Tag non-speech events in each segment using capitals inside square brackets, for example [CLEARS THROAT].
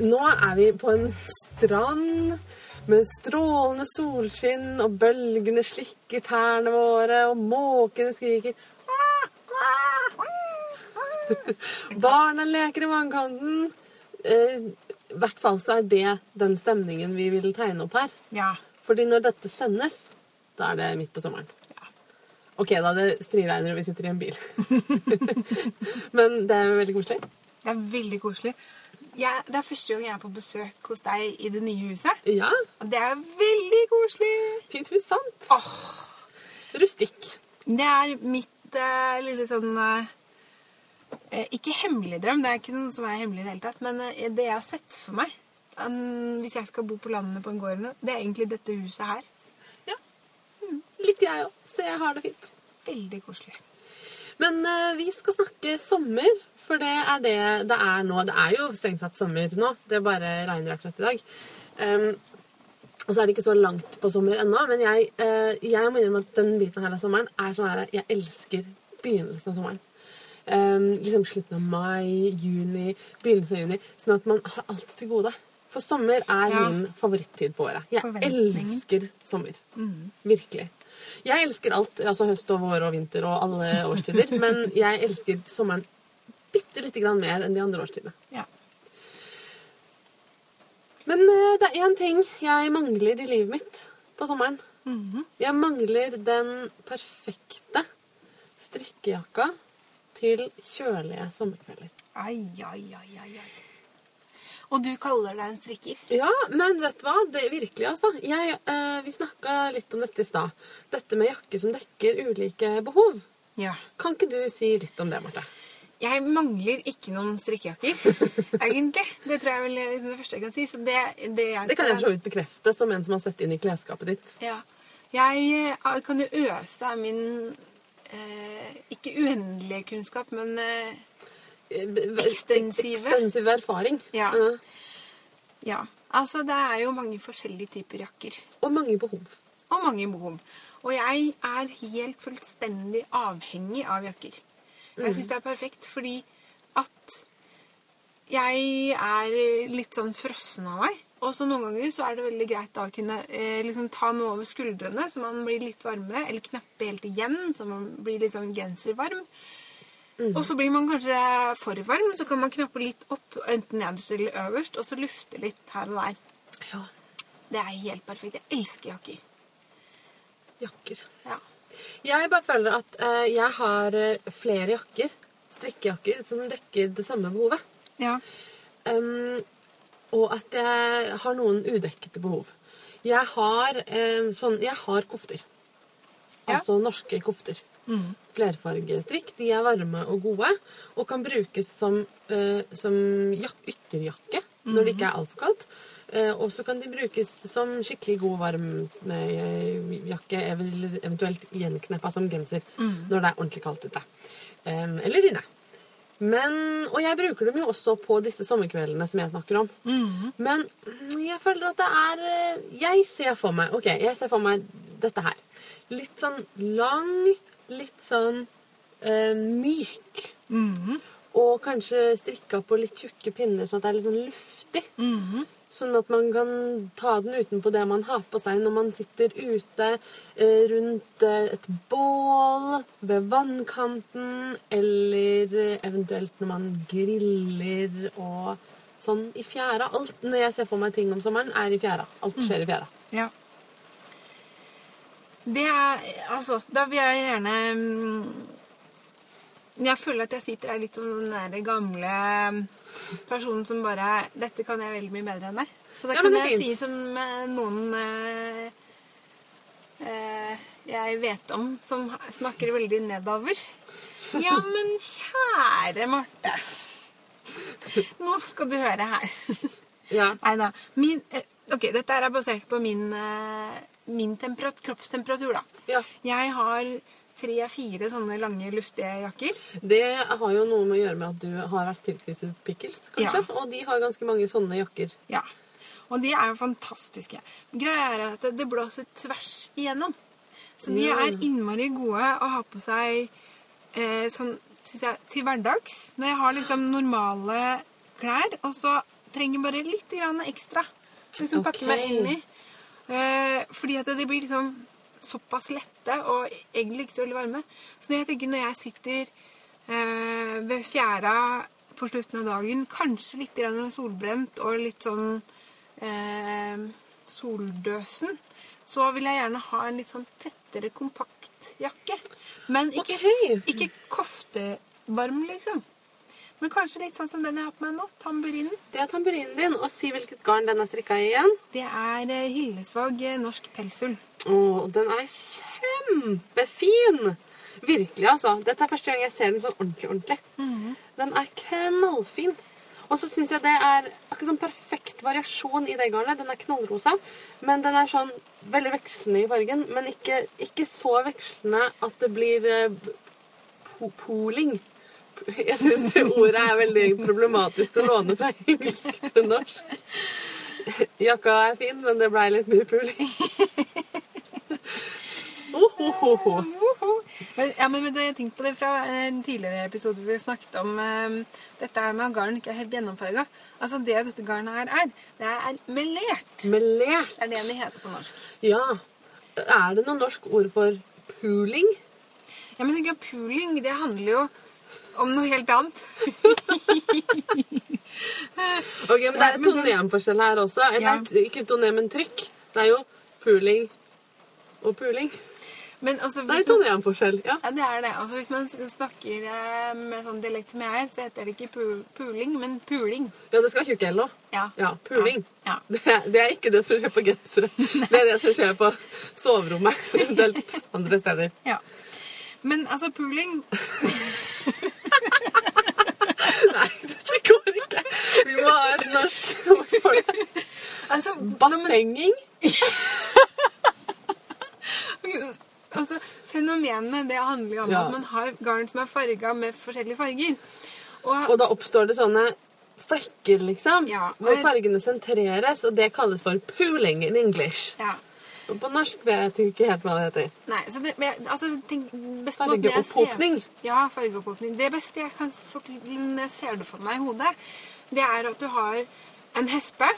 Nå er vi på en strand med strålende solskinn, og bølgene slikker tærne våre, og måkene skriker. [LAUGHS] Barna leker i vannkanten. Eh, I hvert fall så er det den stemningen vi vil tegne opp her. Ja. Fordi når dette sendes, da er det midt på sommeren. Ja. Ok, da det striregner og vi sitter i en bil. [LAUGHS] Men det er veldig koselig. Det er veldig koselig. Jeg, det er første gang jeg er på besøk hos deg i det nye huset. Ja, Og det er veldig koselig. fint men sant. Åh, Rustikk. det er mitt eh, lille sånn eh, eh, Ikke hemmelig drøm, det er ikke noe som er hemmelig i det hele tatt, men eh, det jeg har sett for meg um, hvis jeg skal bo på landet på en gård, eller noe, det er egentlig dette huset her. Ja. Litt jeg òg, så jeg har det fint. Veldig koselig. Men eh, vi skal snakke sommer, for det er det det er nå. Det er jo strengt tatt sommer nå. Det bare regner akkurat i dag. Um, og så er det ikke så langt på sommer ennå, men jeg, uh, jeg må innrømme at den biten her av sommeren er sånn her Jeg elsker begynnelsen av sommeren. Um, liksom slutten av mai, juni, begynnelsen av juni. Sånn at man har alt til gode. For sommer er Ja. min favorittid på året. Jeg elsker sommer. Virkelig. Jeg elsker alt, altså høst og vår og vinter og alle årstider, men jeg elsker sommeren bitte lite grann mer enn de andre årstidene. Ja. Men eh, det er én ting jeg mangler i livet mitt på sommeren. Mhm. Jeg mangler den perfekte strikkejakka til kjølige sommerkvelder. Ai, ai, ai, ai, ai. Og du kaller deg en strikker? Ja, men vet du hva? Det er virkelig, altså. Jeg, eh, vi snakka litt om dette i stad. Dette med jakker som dekker ulike behov. Ja. Kan ikke du si litt om det, Marte? Jeg mangler ikke noen strikkejakker, [LAUGHS] egentlig. Det tror jeg vel er liksom det første jeg kan si. Så det, det, jeg Det kan jeg for så vidt bekrefte som en som har sett inn i klesskapet ditt. Ja. Jeg eh, kan jo øse av min eh, ikke uendelige kunnskap, men eh, Ekstensive. Ekstensiv erfaring. Ja. Eh, ja. Altså, det er jo mange forskjellige typer jakker. Og mange behov. Og mange behov. Og jeg er helt fullstendig avhengig av jakker. Jeg syns det er perfekt fordi at jeg er litt sånn frossen av meg. Og så noen ganger så er det veldig greit da å kunne eh, liksom ta noe over skuldrene, så man blir litt varmere. Eller knappe helt igjen, så man blir litt sånn genservarm. Og så blir man kanskje for varm, så kan man knappe litt opp, enten nederst eller øverst, og så lufte litt her og der. Ja. Det er helt perfekt. Jeg elsker jakker. Jakker. Ja. Jeg bare føler at eh, jeg har eh, flere jakker, strikkejakker, som dekker det samme behovet. Ja. Um, og at jeg har noen udekkede behov. Jeg har, eh, sånn, jeg har kofter. Ja. Altså norske kofter. Flerfargestrikk. De er varme og gode og kan brukes som, eh, som jak ytterjakke når det ikke er altfor kaldt. Eh, og så kan de brukes som skikkelig god varm eh, eventuelt gjenkneppa som genser når det er ordentlig kaldt ute. Eller inne. Men, og jeg bruker dem jo også på disse sommerkveldene som jeg snakker om. Men mm, jeg føler at det er eh, Jeg ser for meg Ok, jeg ser for meg dette her. Litt sånn lang, litt sånn eh, myk. Og kanskje strikka på litt tjukke pinner, sånn at det er litt sånn luftig. Sånn at man kan ta den utenpå det man har på seg når man sitter ute eh, rundt eh, et bål, ved vannkanten, eller eh, eventuelt når man griller og sånn i fjæra. Alt når jeg ser for meg ting om sommeren, er i fjæra. Alt skjer i fjæra. Ja. Det er Altså, da vil jeg gjerne Jeg føler at jeg sitter her litt som den der gamle mm, personen som bare 'Dette kan jeg veldig mye bedre enn deg'. Så det Ja, kan det jeg fint. si som eh, noen eh, eh, jeg vet om, som snakker veldig nedover. Ja, men kjære Marte. Nå skal du høre her. Ja. Nei da. Min, eh, ok, dette er basert på min, min kroppstemperatur, da. ja. Jeg har tre-fire sånne lange, luftige jakker. Det har jo noe med å gjøre med at du har vært tilknyttet Pickles, kanskje. Ja. Og de har ganske mange sånne jakker. Ja. Og de er jo fantastiske. Greia er at det blåser tvers igjennom. Så de er innmari gode å ha på seg eh, sånn, syns jeg, til hverdags. Når jeg har liksom normale klær, og så trenger bare litt grann ekstra. Liksom pakke meg inn i. Eh, fordi at de blir liksom såpass lette og egentlig ikke så veldig varme. Så jeg tenker når jeg sitter eh, ved fjæra på slutten av dagen, kanskje litt solbrent og litt sånn eh, soldøsen, så vil jeg gjerne ha en litt sånn tettere, kompakt jakke. Men ikke, okay. ikke koftevarm, liksom. Men kanskje litt sånn som den jeg har på meg nå. Tamburinen. Det er tamburinen din. Og si hvilket garn den er strikka i igjen. Det er eh, Hillesvåg eh, norsk pelsull. Å, den er kjempefin! Virkelig, altså. Dette er første gang jeg ser den sånn ordentlig. ordentlig. Den er knallfin. Og så syns jeg det er akkurat sånn perfekt variasjon i det garnet. Den er knallrosa, men den er sånn veldig vekslende i fargen. Men ikke, ikke så vekslende at det blir eh, po poling. Jeg syns det ordet er veldig problematisk å låne fra engelsk til norsk. Jakka er fin, men det blei litt mye puling. [LAUGHS] Ohohoho. Men, ja, men, men jeg tenkte på det fra en tidligere episode hvor vi snakket om eh, dette her med at garn ikke er helt gjennomfarga. Altså det dette garnet her er, det er melert. Melert. Det er det det heter på norsk. Ja. Er det noe norsk ord for puling? Ja, men ikke Pooling det handler jo om noe helt annet. [LAUGHS] Ok, men Det er et tonemforskjell her også. Eller Ja. ikke tonem, men trykk. Det er jo puling og puling. Men også, et man, tonemforskjell, ja. ja, det er det. Altså, hvis man snakker eh, med sånn dialekt som jeg er, så heter det ikke pu puling, men puling. Ja, det skal tjukke tjukk L òg. Ja. Ja, puling. Ja. Det, er, det er ikke det som skjer på gensere. [LAUGHS] Det er det som skjer på soverommet, [LAUGHS] eventuelt andre steder. ja. Men altså, puling [LAUGHS] Nei, det går ikke. Vi må ha et norsk ord for det. altså, Bassenging? Altså, Fenomenet det handler om Ja. at man har garn som er farga med forskjellige farger. Og, Og da oppstår det sånne flekker, liksom, Ja, hvor og- fargene sentreres, og det kalles for pooling in English. ja. Og på norsk vet jeg ikke helt hva det heter. Nei, så det, altså, tenk, Fargeopphopning. Ja, fargeopphopning. Det beste jeg kan ser det for meg i hodet, det er at du har en hespe,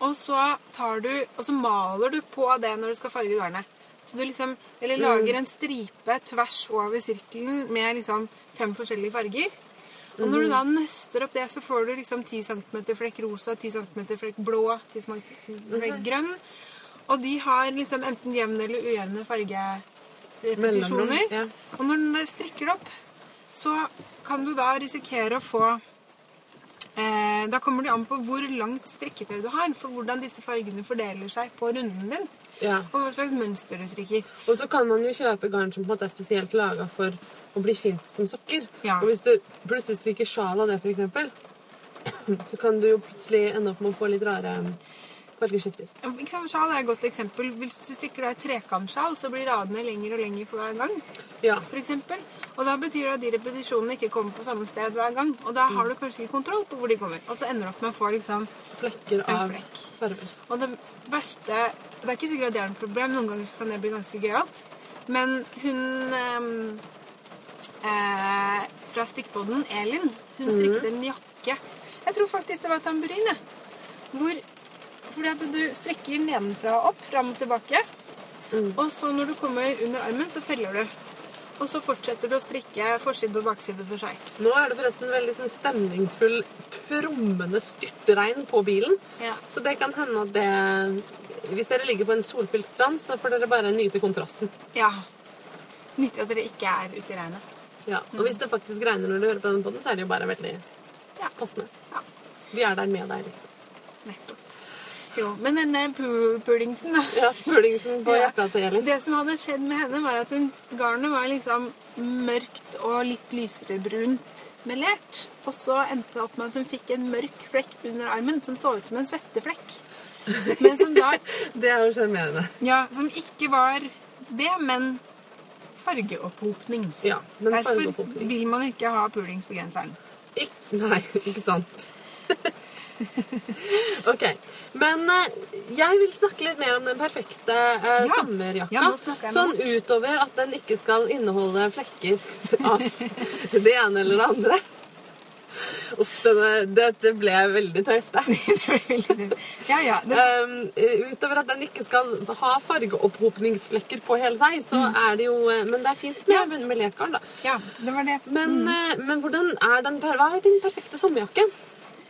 og så, tar du, og så maler du på det når du skal farge garnet. Så du liksom, eller lager en stripe tvers over sirkelen med liksom fem forskjellige farger. Og når du da nøster opp det, så får du liksom 10 cm flekk rosa, 10 cm flekk blå, 10 cm flekk grønn. Og de har liksom enten jevne eller ujevne fargerepetisjoner. Ja. Og når du strikker det opp, så kan du da risikere å få eh, Da kommer det an på hvor langt strikketøy du har, for hvordan disse fargene fordeler seg på runden din. Ja. Og hva slags mønster du strikker. Og så kan man jo kjøpe garn som på en måte er spesielt laga for å bli fint som sokker. Ja. Og hvis du plutselig strikker sjal av det, f.eks., [CLEARS THROAT] så kan du jo plutselig ende opp med å få litt rare fargeskifter. Sjal er et godt eksempel. Hvis du strikker deg trekantsjal, så blir radene lengre og lengre for hver gang. Ja. For eksempel. og da betyr det at de repetisjonene ikke kommer på samme sted hver gang. Og da har du kanskje ikke kontroll på hvor de kommer. Og så ender du opp med å få liksom Flekker av flekk. farger. Og det verste Det er ikke sikkert at det er noe problem. Noen ganger kan det bli ganske gøyalt. Men hun ehm, eh, fra stikkbåten, Elin, hun strikket en jakke. Jeg tror faktisk det var tamburin, jeg. Hvor Fordi at du strekker nedenfra og opp, fram og tilbake. Og så når du kommer under armen, så feller du. Og så fortsetter du å strikke forside og bakside for seg. Nå er det forresten veldig sånn stemningsfull, trommende styrtregn på bilen. Ja. Så det kan hende at det Hvis dere ligger på en solfylt strand, så får dere bare nyte kontrasten. ja. Nyttig at dere ikke er ute i regnet. Ja. Og hvis det faktisk regner når du hører på den podden, så er det jo bare veldig Ja. passende. ja. Vi er der med deg, liksom. Nettopp. Jo, men denne pu- pulingsen, da. Ja, Pulingsen på jakka til Elin. Det som hadde skjedd med henne, var at hun, garnet var liksom mørkt og litt lysere brunt melert. Og så endte det opp med at hun fikk en mørk flekk under armen som så ut som en svetteflekk. Men som da [LAUGHS] Det er jo sjarmerende. Ja, som ikke var det, men fargeopphopning. Ja, men Derfor fargeopphopning. vil man ikke ha pulings på genseren. Ik nei, ikke sant. [LAUGHS] [LAUGHS] ok. Men eh, jeg vil snakke litt mer om den perfekte eh, Ja. sommerjakka. Ja, med sånn utover at den ikke skal inneholde flekker [LAUGHS] av [LAUGHS] det ene eller det andre. Uff, denne, dette ble veldig tøyste. Ja, ja. Um, utover at den ikke skal ha fargeopphopningsflekker på hele seg, så er det jo eh, Men det er fint med, med melert garn, da. ja, det var det. Men, eh, men hvordan er den Hva er din perfekte sommerjakke?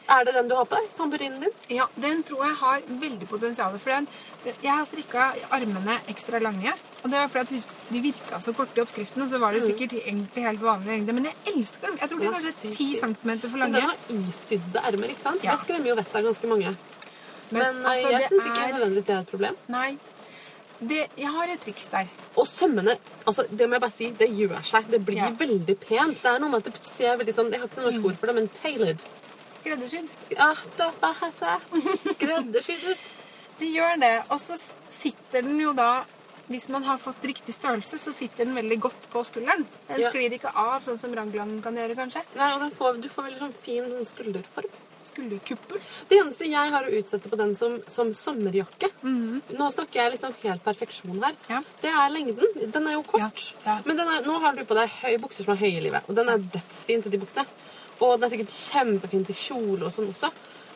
Er det den du har på deg? Tamburinen din? Ja, den tror jeg har veldig potensial. For den, jeg har strikka armene ekstra lange. Og det var fordi de virka så korte i oppskriften. Og så var det sikkert egentlig helt vanlig lengde. Men jeg elsker dem. Jeg tror de er kanskje sykt 10 fint. cm for Men lange. den har isydde ermer, ikke sant? Ja. Jeg skremmer jo vettet av ganske mange. Men, Men, eh, altså, jeg det syns ikke er- nødvendigvis det er et problem. Nei. Det, jeg har et triks der. Og sømmene, altså det må jeg bare si, det gjør seg. Det blir Ja. veldig pent. Det er noe med at det ser veldig sånn Jeg har ikke noe norsk ord for det, men tailored. Skreddersydd. Sk- Ah, [LAUGHS] Skreddersydd ut. De gjør det. Og så sitter den jo da Hvis man har fått riktig størrelse, så sitter den veldig godt på skulderen. Den Ja. sklir ikke av, sånn som Rangland kan gjøre, kanskje. Nei, og den får, Du får veldig sånn fin sånn skulderform. Skulderkuppel. Det eneste jeg har å utsette på den som, som sommerjakke Nå snakker jeg liksom helt perfeksjon her. Ja. Det er lengden. Den er jo kort. Ja. Men den er, nå har du på deg høy bukser som er høye i livet. Og den er dødsfin til de buksene. Og det er sikkert kjempefint i kjole og sånn også.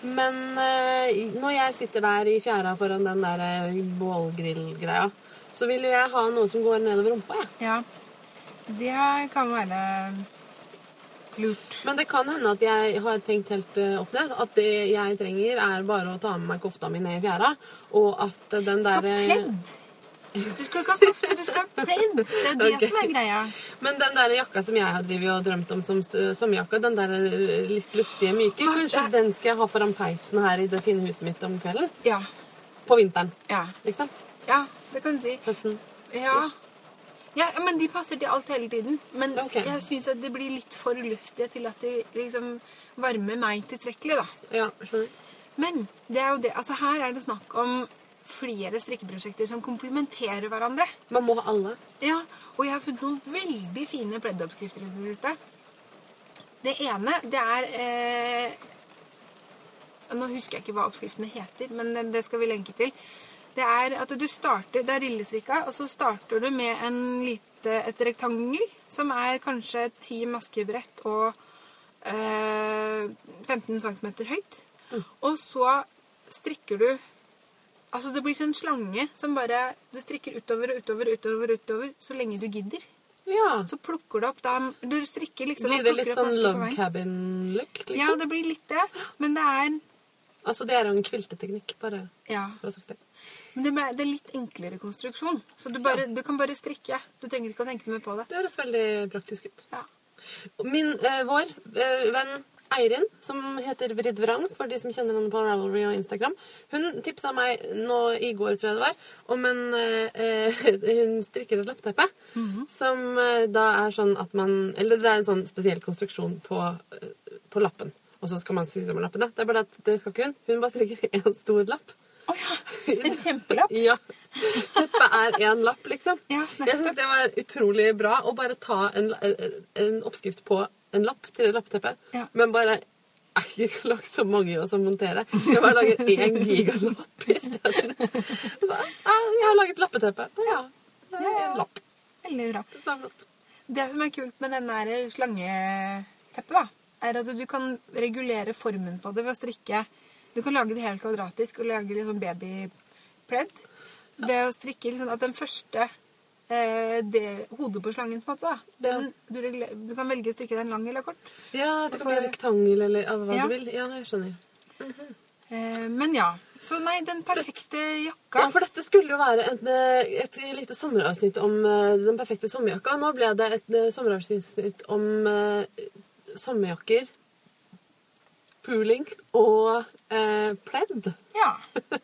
Men eh, når jeg sitter der i fjæra foran den der eh, bålgrillgreia, så vil jo jeg ha noe som går nedover rumpa, jeg. Ja. Det kan være lurt. Men det kan hende at jeg har tenkt helt eh, opp ned. At det jeg trenger, er bare å ta med meg kofta mi ned i fjæra. Og at den derre skal pledd. Du skal ikke ha kofte, du skal ha pledd. Det er det okay. som er greia. Men den der jakka som jeg har drivet og drømt om som s- sommerjakka, den der eh, litt luftige, myke, Hva? kanskje den skal jeg ha foran peisen her i det fine huset mitt om kvelden? Ja. På vinteren, Ja. liksom. ja, det kan du si. Høsten. Ja. ja, men de passer til alt hele tiden. Men okay. jeg syns at det blir litt for luftige til at de liksom varmer meg tilstrekkelig, da. Ja, skjønner. Men det er jo det. Altså, her er det snakk om flere strikkeprosjekter som komplementerer hverandre. Man må ha alle. Ja, og jeg har funnet noen veldig fine pleddoppskrifter i det siste. Det ene, det er eh, Nå husker jeg ikke hva oppskriftene heter, men det skal vi lenke til. Det er at du starter, det er rillestrikka, og så starter du med en lite, et rektangel som er kanskje ti maskebrett og eh, 15 cm høyt. Og så strikker du Altså det blir sånn slange som bare Du strikker utover og utover og utover, utover så lenge du gidder. Ja. Så plukker du opp dem Du strikker liksom Blir det litt sånn love cabin-look? Liksom? Ja, det blir litt det. Men det er Altså, det er jo en kvilteteknikk, bare Ja. for å ha sagt det. Men det, er litt enklere konstruksjon. Så du, bare, du kan bare strikke. Du trenger ikke å tenke mer på det. Det høres veldig praktisk ut. Ja. Min, eh, vår eh, venn Eirin, som heter Vridd Vrang, for de som kjenner henne på Ravelry og Instagram, hun tipsa meg nå i går, tror jeg det var, om en eh, eh, [LAUGHS] Hun strikker et lappteppe som eh, da er sånn at man Eller det er en sånn spesiell konstruksjon på, eh, på lappen. Og så skal man sy sammen lappene. Det er bare at det skal ikke hun. Hun bare strikker [LAUGHS] én stor lapp. Å ja. En kjempelapp. [LAUGHS] Ja. Teppet er én lapp, liksom. Ja, jeg syns det var utrolig bra å bare ta en, en oppskrift på en lapp til et lappeteppe, Ja. men bare jeg ikke lagt så mange å som monterer. Jeg bare lager én [LAUGHS] gigalapp isteden. Jeg har laget lappeteppe. Ja, det er en lapp. Veldig bra. Det som er kult med den der slangeteppet, da, er at du kan regulere formen på det ved å strikke Du kan lage det helt kvadratisk og lage litt sånn babypledd ved å strikke liksom at den første det, hodet på slangen, på en måte, den, du, du kan velge å strikke den lang eller kort. Ja, det kan bli rektangel eller av hva Ja. du vil. Ja, jeg skjønner. Eh, men ja. Så nei, den perfekte Ja, jakka for dette skulle jo være et, eh, et lite sommeravsnitt om uh, den perfekte sommerjakka. Nå ble det et uh, sommeravsnitt om uh, sommerjakker, pooling og eh, pledd. Ja. [LAUGHS]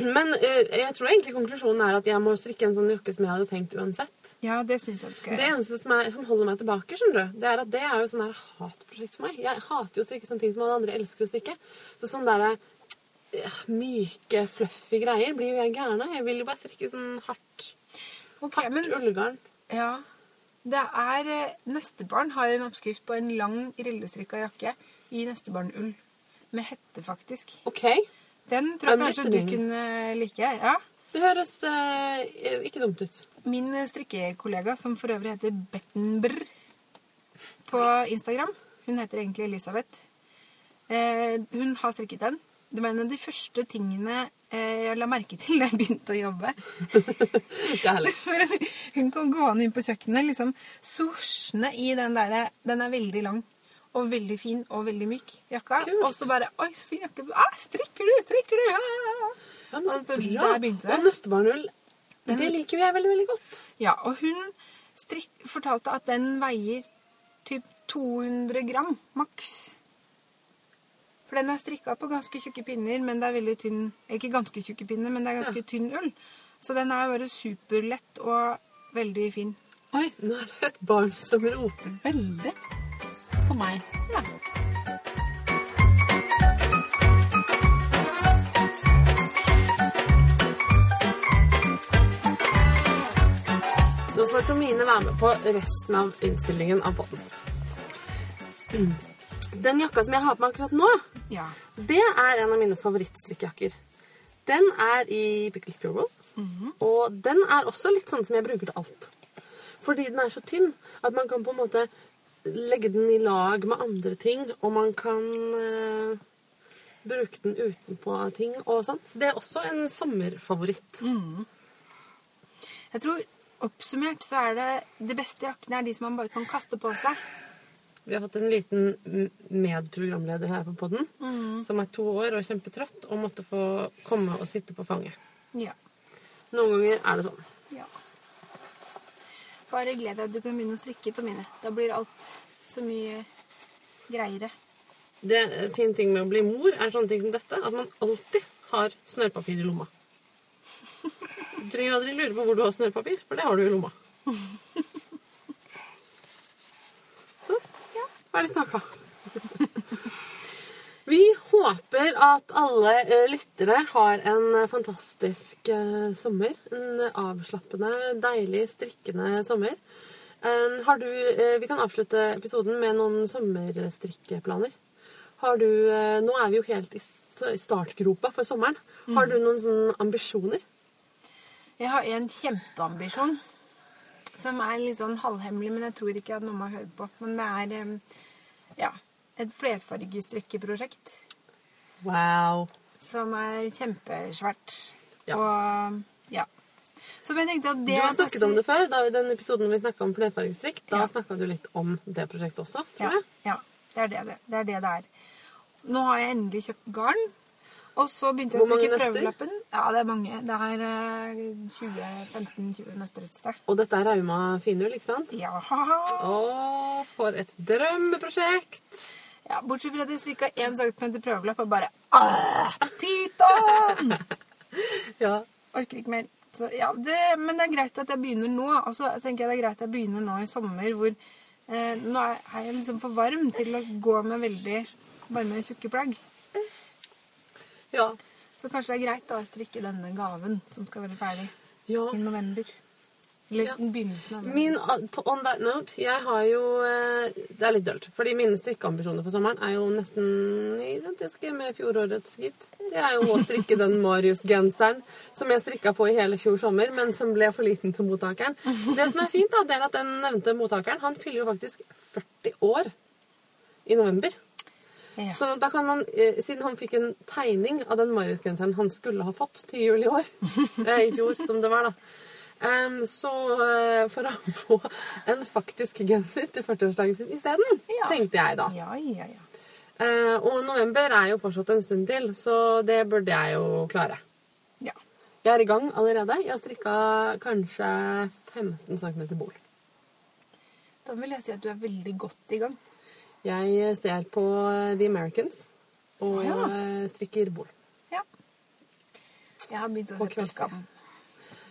Men uh, jeg tror egentlig konklusjonen er at jeg må strikke en sånn jakke som jeg hadde tenkt uansett. ja, det synes jeg du skal gjøre. Det eneste som, er, som holder meg tilbake, skjønner du, det er at det er jo sånn her hatprosjekt for meg. Jeg hater jo å strikke sånne ting som alle andre elsker å strikke. Så sånn der eh, myke, fluffy greier blir jo jeg gæren av. Jeg vil jo bare strikke sånn hardt, okay, hardt men ullgarn. Ja. Det er eh, Nøstebarn har en oppskrift på en lang rillestrikka jakke i nøstebarnull. Med hette, faktisk. OK. Den tror jeg kanskje du kunne like. Ja. Det høres eh, ikke dumt ut. Min strikkekollega, som for øvrig heter Bettenbrr på Instagram, Hun heter egentlig Elisabeth. Eh, hun har strikket den. Det var en av de første tingene eh, jeg la merke til da jeg begynte å jobbe. [LAUGHS] Det er herlig. [LAUGHS] Hun kan gå an inn på kjøkkenet, liksom sosjende i den derre Den er veldig lang og veldig fin og veldig myk jakka. Kult. Og så bare Oi, så fin jakke. Ah, strikker du? Strikker du? Ah. Ja, men så Og bra. der begynte det. Og nøstebarnull, det liker jo jeg veldig, veldig godt. Ja, og hun strikk, fortalte at den veier typ 200 gram maks. For den er strikka på ganske tjukke pinner, men det er veldig tynn Ikke ganske tjukke pinner, men det er ganske tynn ull. Så den er bare superlett og veldig fin. Oi, nå er det et barn som roper. Veldig. Meg. Ja. Nå får Tomine være med på resten av innspillingen av båten. Den jakka som jeg har på meg akkurat nå, ja. det er en av mine favorittstrikkejakker. Den er i Pickles Pure Wool, og den er også litt sånn som jeg bruker til alt. Fordi den er så tynn at man kan på en måte legge den i lag med andre ting, og man kan eh, bruke den utenpå ting og sånn. Så det er også en sommerfavoritt. Jeg tror oppsummert så er det de beste jakkene er de som man bare kan kaste på seg. Vi har fått en liten medprogramleder her på podden, som er to år og kjempetrøtt, og måtte få komme og sitte på fanget. Ja. Noen ganger er det sånn. ja. Bare gled deg at du kan begynne å strikke, Tomine. Da blir alt så mye greiere. Det fine ting med å bli mor er sånne ting som dette, at man alltid har snørrpapir i lomma. Du trenger aldri lure på hvor du har snørrpapir, for det har du i lomma. Så ja, ferdig snakka. Vi håper at alle eh, lyttere har en eh, fantastisk eh, sommer. En avslappende, deilig, strikkende sommer. Har du, vi kan avslutte episoden med noen sommerstrikkeplaner. Har du, nå er vi jo helt i startgropa for sommeren. Har du noen sånne ambisjoner? Jeg har en kjempeambisjon som er litt sånn halvhemmelig, men jeg tror ikke at mamma hører på. Men det er ja, et flerfargestrikkeprosjekt Wow. som er kjempesvært. Ja. Og ja. Så jeg tenkte at Du har snakket om det før. Da I den episoden vi snakka om flerfargestrikk, da Ja. snakka du litt om det prosjektet også, tror Ja, jeg. ja det, er det, det, det er det det er. Nå har jeg endelig kjøpt garn. Og så begynte jeg å strikke prøvelappen. Ja, det er mange. Det er eh, 20-15-20 nøster et sted. Og dette er Rauma finull, ikke sant? Ja. Å, for et drømmeprosjekt! Ja. Bortsett fra at jeg strikka én centimeter prøvelapp og bare Pyton! [LAUGHS] Ja. Orker ikke mer. Så, ja, det, men det er greit at jeg begynner nå. Og så tenker jeg det er greit at jeg begynner nå i sommer, hvor eh, nå er er jeg liksom for varm til å gå med veldig varme, tjukke plagg. ja. Så kanskje det er greit da å strikke denne gaven som skal være ferdig ja. i november. Eller Ja. begynnelsen av. Min, på- on that note, jeg har jo eh, Det er litt dølt. Fordi mine strikkeambisjoner for sommeren er jo nesten identiske med fjorårets, gitt. Det er jo å strikke den Marius-genseren som jeg strikka på i hele fjor sommer, men som ble for liten til mottakeren. Det som er fint, da, det er at den nevnte mottakeren han fyller jo faktisk 40 år i november. Ja. Så da kan han, eh, siden han fikk en tegning av den Marius-genseren han skulle ha fått til jul i år, [LAUGHS] eh, i fjor som det var da, em, så uh, for å [LAUGHS] få en faktisk genser til 40-årsdagen sin isteden, Ja. tenkte jeg da. ja, ja, ja. Uh, og november er jo fortsatt en stund til, så det burde jeg jo klare. ja. Jeg er i gang allerede. Jeg har strikka kanskje 15 cm bol. Da vil jeg si at du er veldig godt i gang. Jeg ser på The Americans og ja. eh, strikker bol. Ja. Jeg har begynt å se på. Skam.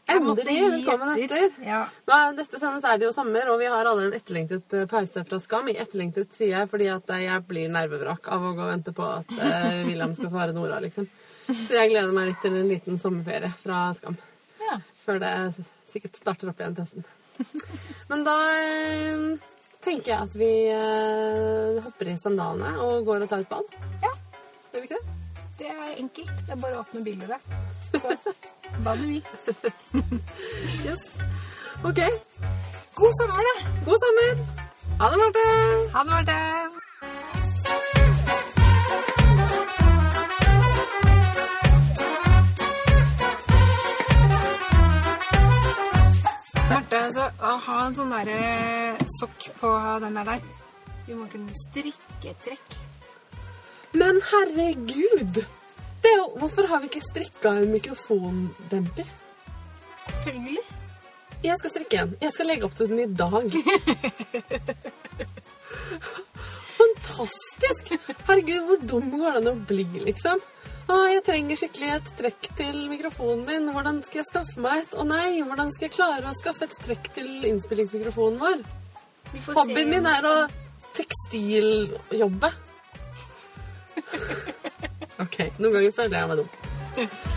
Endelig! Velkommen etter. Ja. Nå er sendes er det jo sommer, og vi har alle en etterlengtet eh, pause fra Skam. I etterlengtet sier jeg fordi at eh, jeg blir nervevrak av å gå og vente på at eh, William skal svare Nora, liksom. Så jeg gleder meg litt til en liten sommerferie fra Skam. ja. Før det sikkert starter opp igjen testen. [LAUGHS] Men da eh, tenker jeg at vi eh, hopper i sandalene og går og tar et bad. ja. Gjør vi ikke det? Det er enkelt. Det er bare å åpne bildet. Hva du vil. Yes. OK. God sommer, da. God sommer. Ha det, Marte. Ha det, Marte. Marte, altså, å ha en sånn der sokk på den der der Vi må kunne strikke et trekk. Men herregud! Det hvorfor har vi ikke strikka en mikrofondemper? Selvfølgelig. Jeg skal strikke en. Jeg skal legge opp til den i dag. [LAUGHS] Fantastisk! Herregud, hvor dum går det an å bli, liksom? Å, jeg trenger skikkelig et trekk til mikrofonen min. Hvordan skal jeg skaffe meg et? Å nei, hvordan skal jeg klare å skaffe et trekk til innspillingsmikrofonen vår? Hobbyen min er å tekstiljobbe. OK, noen ganger føler jeg meg dum.